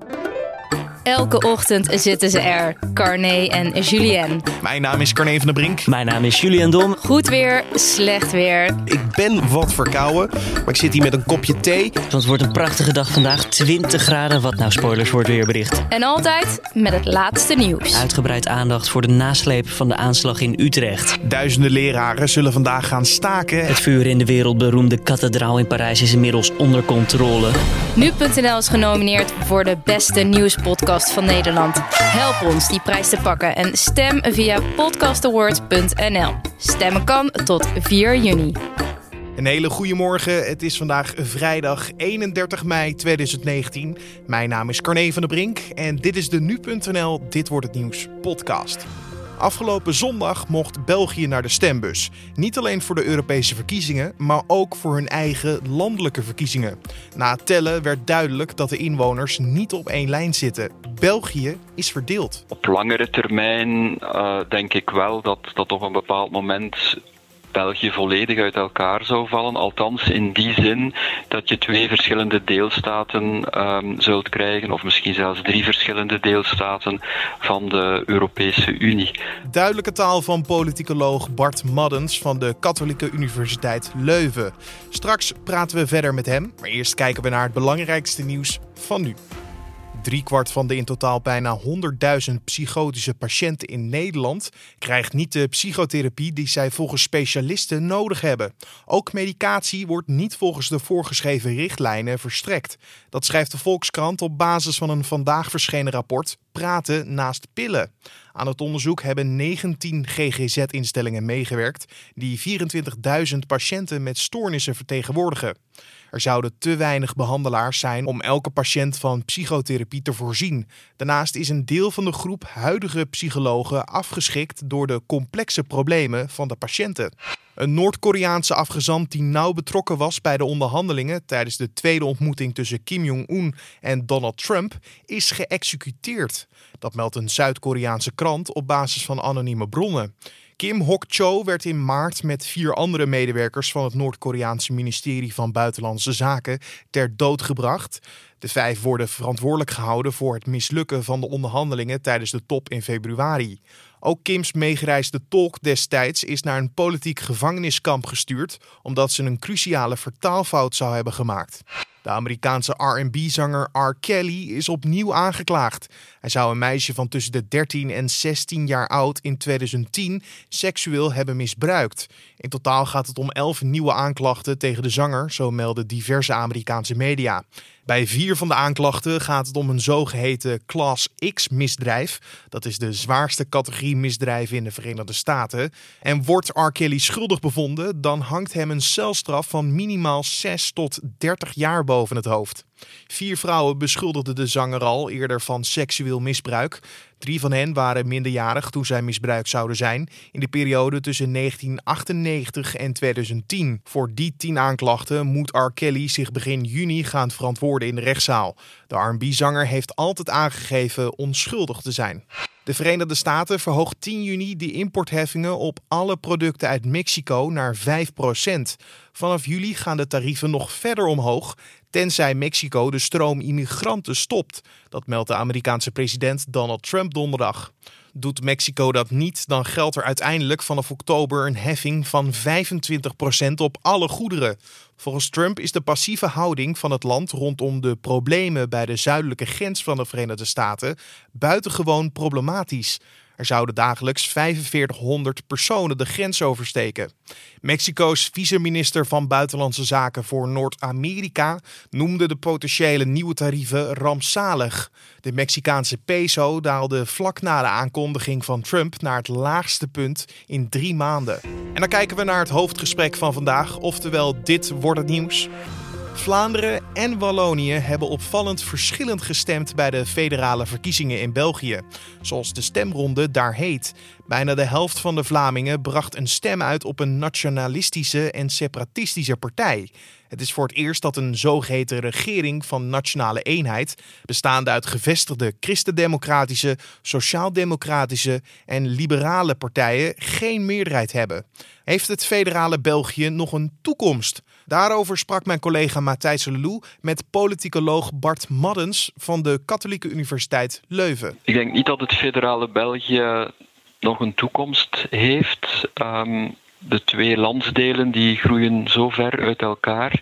Thank you. Elke ochtend zitten ze er, Carné en Julien. Mijn naam is Carne van der Brink. Mijn naam is Julian Dom. Goed weer, slecht weer. Ik ben wat verkouden, maar ik zit hier met een kopje thee. Want het wordt een prachtige dag vandaag. 20 graden, wat nou spoilers voor het weerbericht. En altijd met het laatste nieuws. Uitgebreid aandacht voor de nasleep van de aanslag in Utrecht. Duizenden leraren zullen vandaag gaan staken. Het vuur in de wereldberoemde kathedraal in Parijs is inmiddels onder controle. Nu.nl is genomineerd voor de beste nieuwspodcast van Nederland. Help ons die prijs te pakken en stem via podcastawards.nl. Stemmen kan tot 4 juni. Een hele goede morgen. Het is vandaag vrijdag 31 mei 2019. Mijn naam is Carne van der Brink en dit is de Nu.nl Dit Wordt Het Nieuws podcast. Afgelopen zondag mocht België naar de stembus. Niet alleen voor de Europese verkiezingen, maar ook voor hun eigen landelijke verkiezingen. Na het tellen werd duidelijk dat de inwoners niet op één lijn zitten. België is verdeeld. Op langere termijn uh, denk ik wel dat dat op een bepaald moment België volledig uit elkaar zou vallen. Althans, in die zin dat je twee verschillende deelstaten um, zult krijgen, of misschien zelfs drie verschillende deelstaten van de Europese Unie. Duidelijke taal van politicoloog Bart Maddens van de Katholieke Universiteit Leuven. Straks praten we verder met hem, maar eerst kijken we naar het belangrijkste nieuws van nu. Driekwart van de in totaal bijna 100.000 psychotische patiënten in Nederland krijgt niet de psychotherapie die zij volgens specialisten nodig hebben. Ook medicatie wordt niet volgens de voorgeschreven richtlijnen verstrekt. Dat schrijft de Volkskrant op basis van een vandaag verschenen rapport Praten naast pillen. Aan het onderzoek hebben 19 GGZ-instellingen meegewerkt die 24.000 patiënten met stoornissen vertegenwoordigen. Er zouden te weinig behandelaars zijn om elke patiënt van psychotherapie te voorzien. Daarnaast is een deel van de groep huidige psychologen afgeschikt door de complexe problemen van de patiënten. Een Noord-Koreaanse afgezant die nauw betrokken was bij de onderhandelingen tijdens de tweede ontmoeting tussen Kim Jong-un en Donald Trump is geëxecuteerd. Dat meldt een Zuid-Koreaanse krant op basis van anonieme bronnen. Kim Hok-cho werd in maart met vier andere medewerkers van het Noord-Koreaanse ministerie van Buitenlandse Zaken ter dood gebracht. De vijf worden verantwoordelijk gehouden voor het mislukken van de onderhandelingen tijdens de top in februari. Ook Kims meegereisde tolk destijds is naar een politiek gevangeniskamp gestuurd omdat ze een cruciale vertaalfout zou hebben gemaakt. De Amerikaanse RB-zanger R. Kelly is opnieuw aangeklaagd. Hij zou een meisje van tussen de 13 en 16 jaar oud in 2010 seksueel hebben misbruikt. In totaal gaat het om 11 nieuwe aanklachten tegen de zanger, zo melden diverse Amerikaanse media. Bij vier van de aanklachten gaat het om een zogeheten Class X-misdrijf. Dat is de zwaarste categorie misdrijven in de Verenigde Staten. En wordt R. Kelly schuldig bevonden, dan hangt hem een celstraf van minimaal 6 tot 30 jaar boven het hoofd. Vier vrouwen beschuldigden de zanger al eerder van seksueel misbruik. Drie van hen waren minderjarig toen zij misbruikt zouden zijn in de periode tussen 1998 en 2010. Voor die tien aanklachten moet R. Kelly zich begin juni gaan verantwoorden in de rechtszaal. De R&B-zanger heeft altijd aangegeven onschuldig te zijn. De Verenigde Staten verhoogt 10 juni de importheffingen op alle producten uit Mexico naar 5% Vanaf juli gaan de tarieven nog verder omhoog, tenzij Mexico de stroom immigranten stopt. Dat meldt de Amerikaanse president Donald Trump donderdag. Doet Mexico dat niet, dan geldt er uiteindelijk vanaf oktober een heffing van 25% op alle goederen. Volgens Trump is de passieve houding van het land rondom de problemen bij de zuidelijke grens van de Verenigde Staten buitengewoon problematisch. Er zouden dagelijks 4500 personen de grens oversteken. Mexico's vice-minister van Buitenlandse Zaken voor Noord-Amerika noemde de potentiële nieuwe tarieven rampzalig. De Mexicaanse peso daalde vlak na de aankondiging van Trump naar het laagste punt in drie maanden. En dan kijken we naar het hoofdgesprek van vandaag, oftewel dit wordt het nieuws. Vlaanderen en Wallonië hebben opvallend verschillend gestemd bij de federale verkiezingen in België, zoals de stemronde daar heet. Bijna de helft van de Vlamingen bracht een stem uit op een nationalistische en separatistische partij. Het is voor het eerst dat een zogeheten regering van nationale eenheid, bestaande uit gevestigde christendemocratische, sociaal-democratische en liberale partijen, geen meerderheid hebben. Heeft het federale België nog een toekomst? Daarover sprak mijn collega Matthijs Lelou met politicoloog Bart Maddens van de Katholieke Universiteit Leuven. Ik denk niet dat het federale België nog een toekomst heeft. Um, de twee landsdelen die groeien zo ver uit elkaar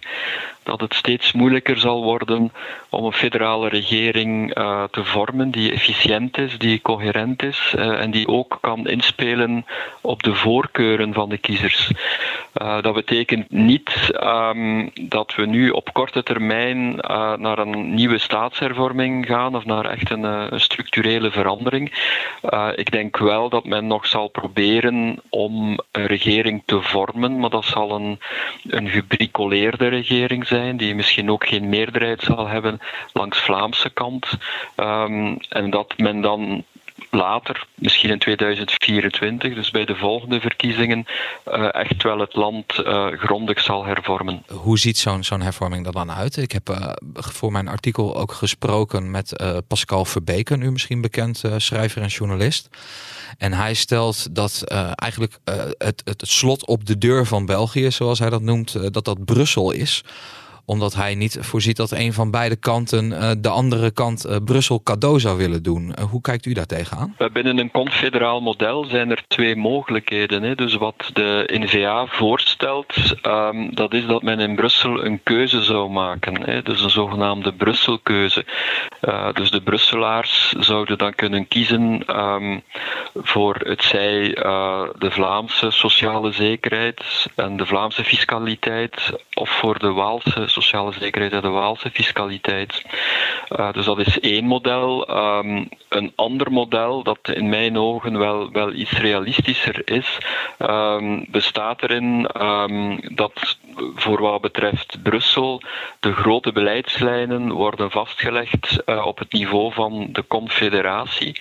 dat het steeds moeilijker zal worden om een federale regering uh, te vormen die efficiënt is, die coherent is uh, en die ook kan inspelen op de voorkeuren van de kiezers. Uh, dat betekent niet um, dat we nu op korte termijn naar een nieuwe staatshervorming gaan of naar echt een, een structurele verandering. ik denk wel dat men nog zal proberen om een regering te vormen, maar dat zal een, een gebricoleerde regering zijn die misschien ook geen meerderheid zal hebben langs Vlaamse kant. Um, en dat men dan later, misschien in 2024, dus bij de volgende verkiezingen, uh, echt wel het land uh, grondig zal hervormen. Hoe ziet zo'n zo'n hervorming er dan uit? Ik heb uh, voor mijn artikel ook gesproken met Pascal Verbeken, u misschien bekend schrijver en journalist. En hij stelt dat eigenlijk het, het slot op de deur van België, zoals hij dat noemt, dat dat Brussel is omdat hij niet voorziet dat een van beide kanten uh, de andere kant uh, Brussel cadeau zou willen doen. Uh, hoe kijkt u daar tegenaan? Binnen een confederaal model zijn er twee mogelijkheden. Hè. Dus wat de NVA voorstelt, um, dat is dat men in Brussel een keuze zou maken. Hè. Dus een zogenaamde Brusselkeuze. dus de Brusselaars zouden dan kunnen kiezen um, voor het zij de Vlaamse sociale zekerheid en de Vlaamse fiscaliteit of voor de Waalse sociale zekerheid en de Waalse fiscaliteit. Uh, dus dat is één model. Um, een ander model, dat in mijn ogen wel, wel iets realistischer is, um, bestaat erin um, dat voor wat betreft Brussel de grote beleidslijnen worden vastgelegd uh, op het niveau van de confederatie.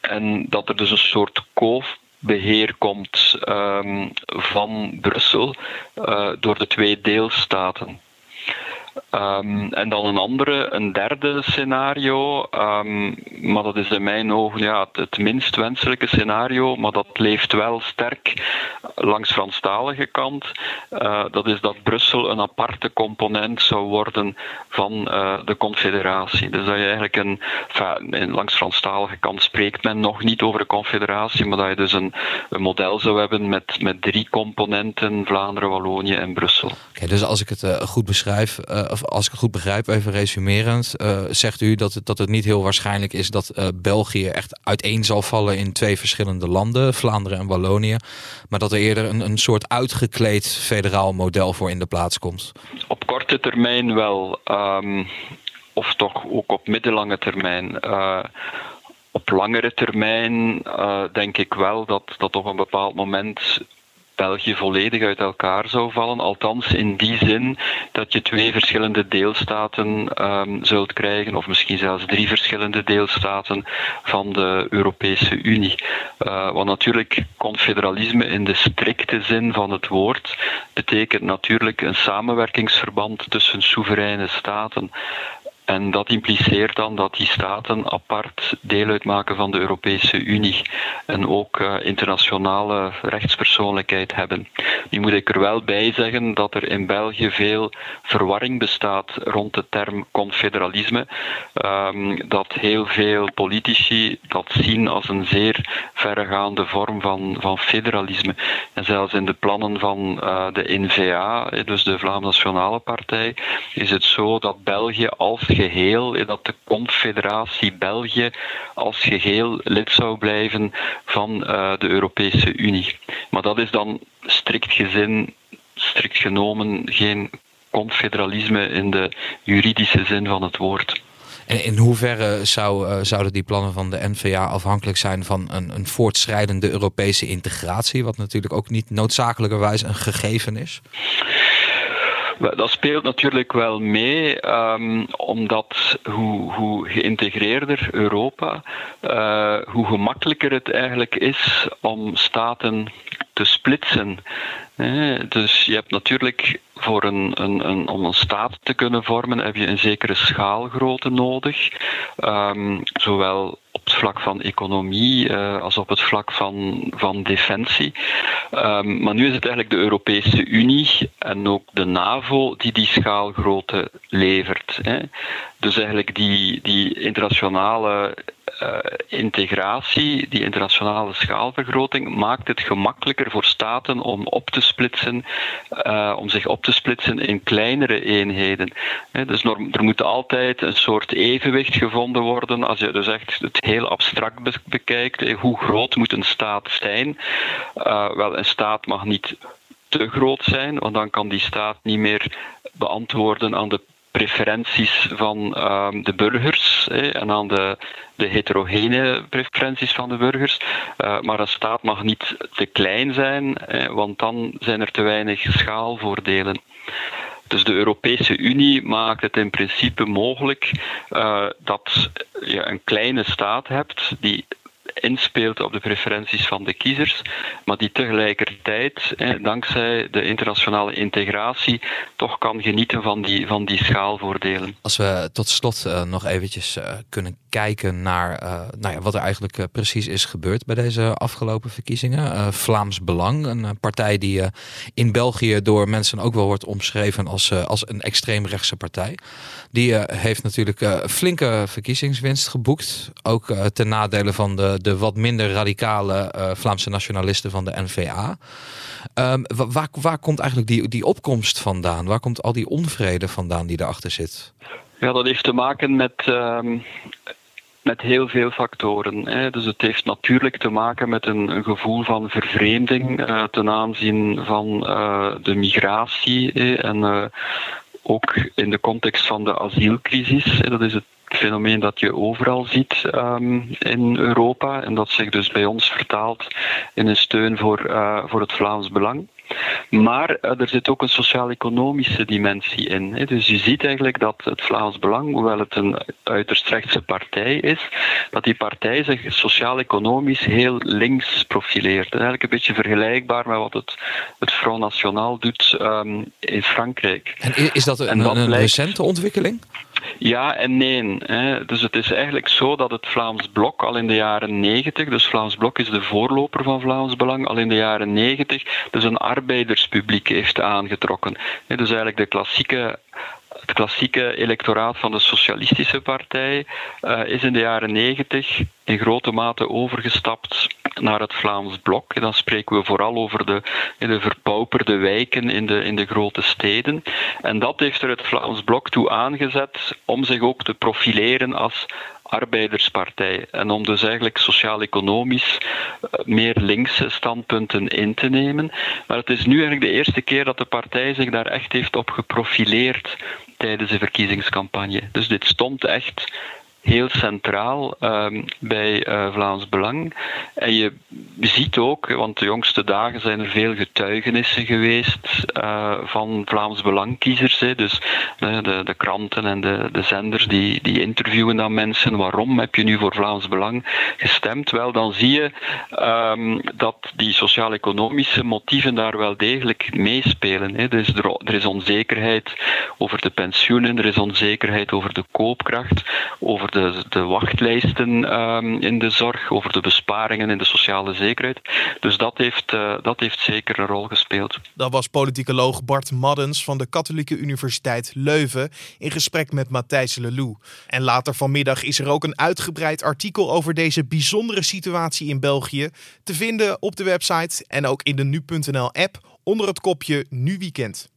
en dat er dus een soort koof beheer komt um, van Brussel uh, door de twee deelstaten. Um, en dan een andere, een derde scenario, um, maar dat is in mijn ogen ja, het, minst wenselijke scenario, maar dat leeft wel sterk langs Franstalige kant. Uh, dat is dat Brussel een aparte component zou worden van uh, de confederatie. Dus dat je eigenlijk een, enfin, langs Franstalige kant spreekt men nog niet over de confederatie, maar dat je dus een, een model zou hebben met, met drie componenten, Vlaanderen, Wallonië en Brussel. Okay, dus als ik het uh, goed beschrijf, of als ik het goed begrijp, even resumerend, uh, zegt u dat het, dat het niet heel waarschijnlijk is dat uh, België echt uiteen zal vallen in twee verschillende landen, Vlaanderen en Wallonië, maar dat er eerder een, een soort uitgekleed federaal model voor in de plaats komt? Op korte termijn wel, um, of toch ook op middellange termijn. Op langere termijn denk ik wel dat, dat op een bepaald moment België volledig uit elkaar zou vallen. Althans, in die zin dat je twee verschillende deelstaten um, zult krijgen, of misschien zelfs drie verschillende deelstaten van de Europese Unie. Uh, want natuurlijk, confederalisme in de strikte zin van het woord betekent natuurlijk een samenwerkingsverband tussen soevereine staten. En dat impliceert dan dat die staten apart deel uitmaken van de Europese Unie en ook uh, internationale rechtspersoonlijkheid hebben. Nu moet ik er wel bij zeggen dat er in België veel verwarring bestaat rond de term confederalisme. Um, dat heel veel politici dat zien als een zeer verregaande vorm van, van federalisme. En zelfs in de plannen van uh, de NVA, dus de Vlaamse Nationale Partij, is het zo dat België als geheel, dat de Confederatie België als geheel lid zou blijven van uh, de Europese Unie. Maar dat is dan strikt gezin, strikt genomen, geen confederalisme in de juridische zin van het woord. En in hoeverre zou, uh, zouden die plannen van de NVA afhankelijk zijn van een, een voortschrijdende Europese integratie, wat natuurlijk ook niet noodzakelijkerwijs een gegeven is? Dat speelt natuurlijk wel mee, um, omdat hoe, hoe geïntegreerder Europa, uh, hoe gemakkelijker het eigenlijk is om staten te splitsen. Dus je hebt natuurlijk voor een, een, een, om een staat te kunnen vormen, heb je een zekere schaalgrootte nodig. Um, zowel op het vlak van economie als op het vlak van, van defensie. Ehm, maar nu is het eigenlijk de Europese Unie en ook de NAVO die die schaalgrootte levert. Hè. Dus eigenlijk die, die internationale uh, integratie, die internationale schaalvergroting, maakt het gemakkelijker voor staten om op te splitsen, uh, om zich op te splitsen in kleinere eenheden. dus er moet altijd een soort evenwicht gevonden worden. Als je dus echt het heel abstract bekijkt, hoe groot moet een staat zijn? Uh, wel, een staat mag niet te groot zijn, want dan kan die staat niet meer beantwoorden aan de preferenties van um, de burgers en aan de, de heterogene preferenties van de burgers. Uh, maar een staat mag niet te klein zijn, want dan zijn er te weinig schaalvoordelen. Dus de Europese Unie maakt het in principe mogelijk uh, dat je een kleine staat hebt die inspeelt op de preferenties van de kiezers, maar die tegelijkertijd, dankzij de internationale integratie, toch kan genieten van die, van die schaalvoordelen. Als we tot slot uh, nog eventjes uh, kunnen kijken naar uh, nou ja, wat er eigenlijk precies is gebeurd bij deze afgelopen verkiezingen. Vlaams Belang, een partij die in België door mensen ook wel wordt omschreven als, als een extreemrechtse partij. Die heeft natuurlijk flinke verkiezingswinst geboekt, ook ten nadele van de de wat minder radicale uh, Vlaamse nationalisten van de NVA. Um, waar, waar komt eigenlijk die, die opkomst vandaan? Waar komt al die onvrede vandaan die erachter zit? Ja, dat heeft te maken met, uh, met heel veel factoren. Hè. Dus het heeft natuurlijk te maken met een, gevoel van vervreemding uh, ten aanzien van uh, de migratie. En ook in de context van de asielcrisis. Dat is het fenomeen dat je overal ziet um, in Europa en dat zich dus bij ons vertaalt in een steun voor, uh, voor het Vlaams Belang. Maar uh, er zit ook een sociaal-economische dimensie in. Hè. Dus je ziet eigenlijk dat het Vlaams Belang, hoewel het een uiterst rechtse partij is, dat die partij zich sociaal-economisch heel links profileert. Eigenlijk een beetje vergelijkbaar met wat het, het Front National doet um, in Frankrijk. En is dat een, een recente ontwikkeling? Ja en nee. Hè. Dus het is eigenlijk zo dat het Vlaams Blok al in de jaren 90, dus Vlaams Blok is de voorloper van Vlaams Belang, al in de jaren 90 dus een arbeiderspubliek heeft aangetrokken. Dus eigenlijk de klassieke het klassieke electoraat van de Socialistische Partij uh, is in de jaren 90 in grote mate overgestapt naar het Vlaams Blok. Dan spreken we vooral over de, de verpauperde wijken in de, in de grote steden. En dat heeft er het Vlaams Blok toe aangezet om zich ook te profileren als arbeiderspartij. En om dus eigenlijk sociaal-economisch eh, meer linkse standpunten in te nemen. Maar het is nu eigenlijk de eerste keer dat de partij zich daar echt heeft op geprofileerd tijdens de verkiezingscampagne. Dus dit stond echt heel centraal um, bij uh, Vlaams Belang. En je ziet ook, want de jongste dagen zijn er veel getuigenissen geweest uh, van Vlaams Belangkiezers. Dus uh, de, de, kranten en de, de zenders die, die interviewen dan mensen. Waarom heb je nu voor Vlaams Belang gestemd? Wel, dan zie je um, dat die sociaal-economische motieven daar wel degelijk meespelen. Hè. Dus er, er is onzekerheid over de pensioenen, er is onzekerheid over de koopkracht, over de, de wachtlijsten um, in de zorg, over de besparingen in de sociale zekerheid. Dus dat heeft, uh, dat heeft zeker een rol gespeeld. Dat was politicoloog Bart Maddens van de Katholieke Universiteit Leuven in gesprek met Matthijs Lelou. En later vanmiddag is er ook een uitgebreid artikel over deze bijzondere situatie in België te vinden op de website en ook in de nu.nl app onder het kopje Nu Weekend.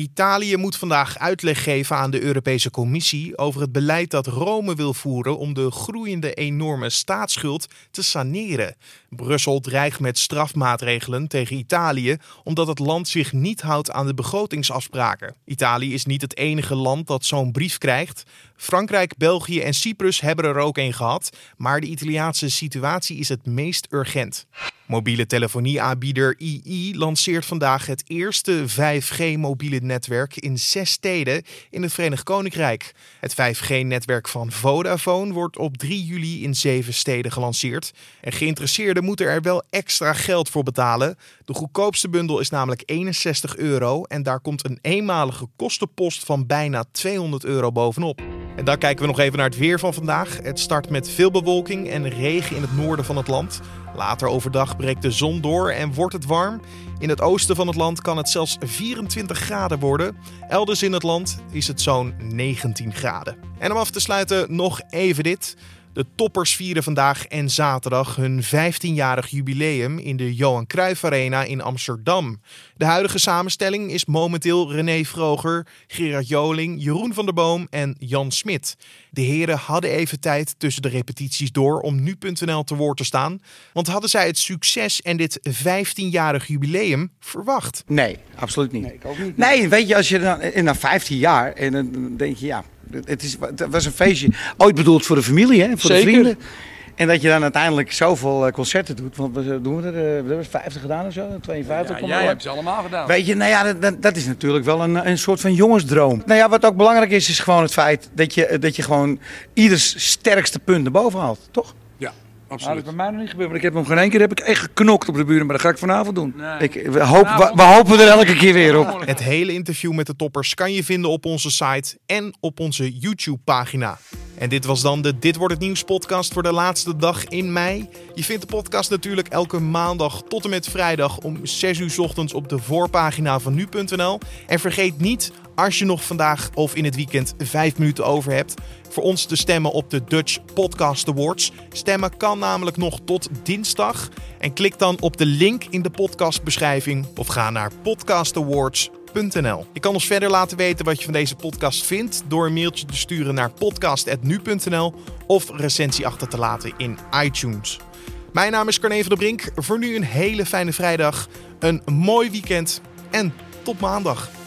Italië moet vandaag uitleg geven aan de Europese Commissie over het beleid dat Rome wil voeren om de groeiende enorme staatsschuld te saneren. Brussel dreigt met strafmaatregelen tegen Italië omdat het land zich niet houdt aan de begrotingsafspraken. Italië is niet het enige land dat zo'n brief krijgt. Frankrijk, België en Cyprus hebben er ook een gehad, maar de Italiaanse situatie is het meest urgent. Mobiele telefonieaanbieder EE lanceert vandaag het eerste 5G-mobiele netwerk in zes steden in het Verenigd Koninkrijk. Het 5G-netwerk van Vodafone wordt op 3 juli in zeven steden gelanceerd. En geïnteresseerden moeten er wel extra geld voor betalen. De goedkoopste bundel is namelijk 61 euro en daar komt een eenmalige kostenpost van bijna 200 euro bovenop. En dan kijken we nog even naar het weer van vandaag. Het start met veel bewolking en regen in het noorden van het land. Later overdag breekt de zon door en wordt het warm. In het oosten van het land kan het zelfs 24 graden worden. Elders in het land is het zo'n 19 graden. En om af te sluiten nog even dit. De toppers vieren vandaag en zaterdag hun 15-jarig jubileum in de Johan Cruijff Arena in Amsterdam. De huidige samenstelling is momenteel René Vroger, Gerard Joling, Jeroen van der Boom en Jan Smit. De heren hadden even tijd tussen de repetities door om nu.nl te woord te staan. Want hadden zij het succes en dit 15-jarig jubileum verwacht? Nee, absoluut niet. Nee, ik ook niet. Nee, weet je, als je dan in na 15 jaar en dan denk je ja, het, is, het was een feestje ooit bedoeld voor de familie, hè, voor de vrienden. En dat je dan uiteindelijk zoveel eh, concerten doet. Want we doen er, we hebben 50 gedaan of zo, 52. Ja, jij hebt ze allemaal gedaan. Weet je, nou ja, dat, dat is natuurlijk wel een, een soort van jongensdroom. Nou ja, wat ook belangrijk is, is gewoon het feit dat je, dat je gewoon ieders sterkste punt naar boven haalt, toch? Absoluut. Dat is bij mij nog niet gebeurd. Maar ik heb hem geen één keer heb ik echt geknokt op de buren. Maar dat ga ik vanavond doen. Ik, we, hoop, we, hopen er elke keer weer op. Het hele interview met de toppers kan je vinden op onze site en op onze YouTube-pagina. En dit was dan de Dit wordt het nieuws podcast voor de laatste dag in mei. Je vindt de podcast natuurlijk elke maandag tot en met vrijdag om 6 uur ochtends op de voorpagina van nu.nl. En vergeet niet, als je nog vandaag of in het weekend 5 minuten over hebt, voor ons te stemmen op de Dutch Podcast Awards. Stemmen kan namelijk nog tot dinsdag. En klik dan op de link in de podcastbeschrijving of ga naar podcastawards.nl. Je kan ons verder laten weten wat je van deze podcast vindt door een mailtje te sturen naar podcast.nu.nl of recensie achter te laten in iTunes. Mijn naam is Carne van der Brink. Voor nu een hele fijne vrijdag, een mooi weekend en tot maandag.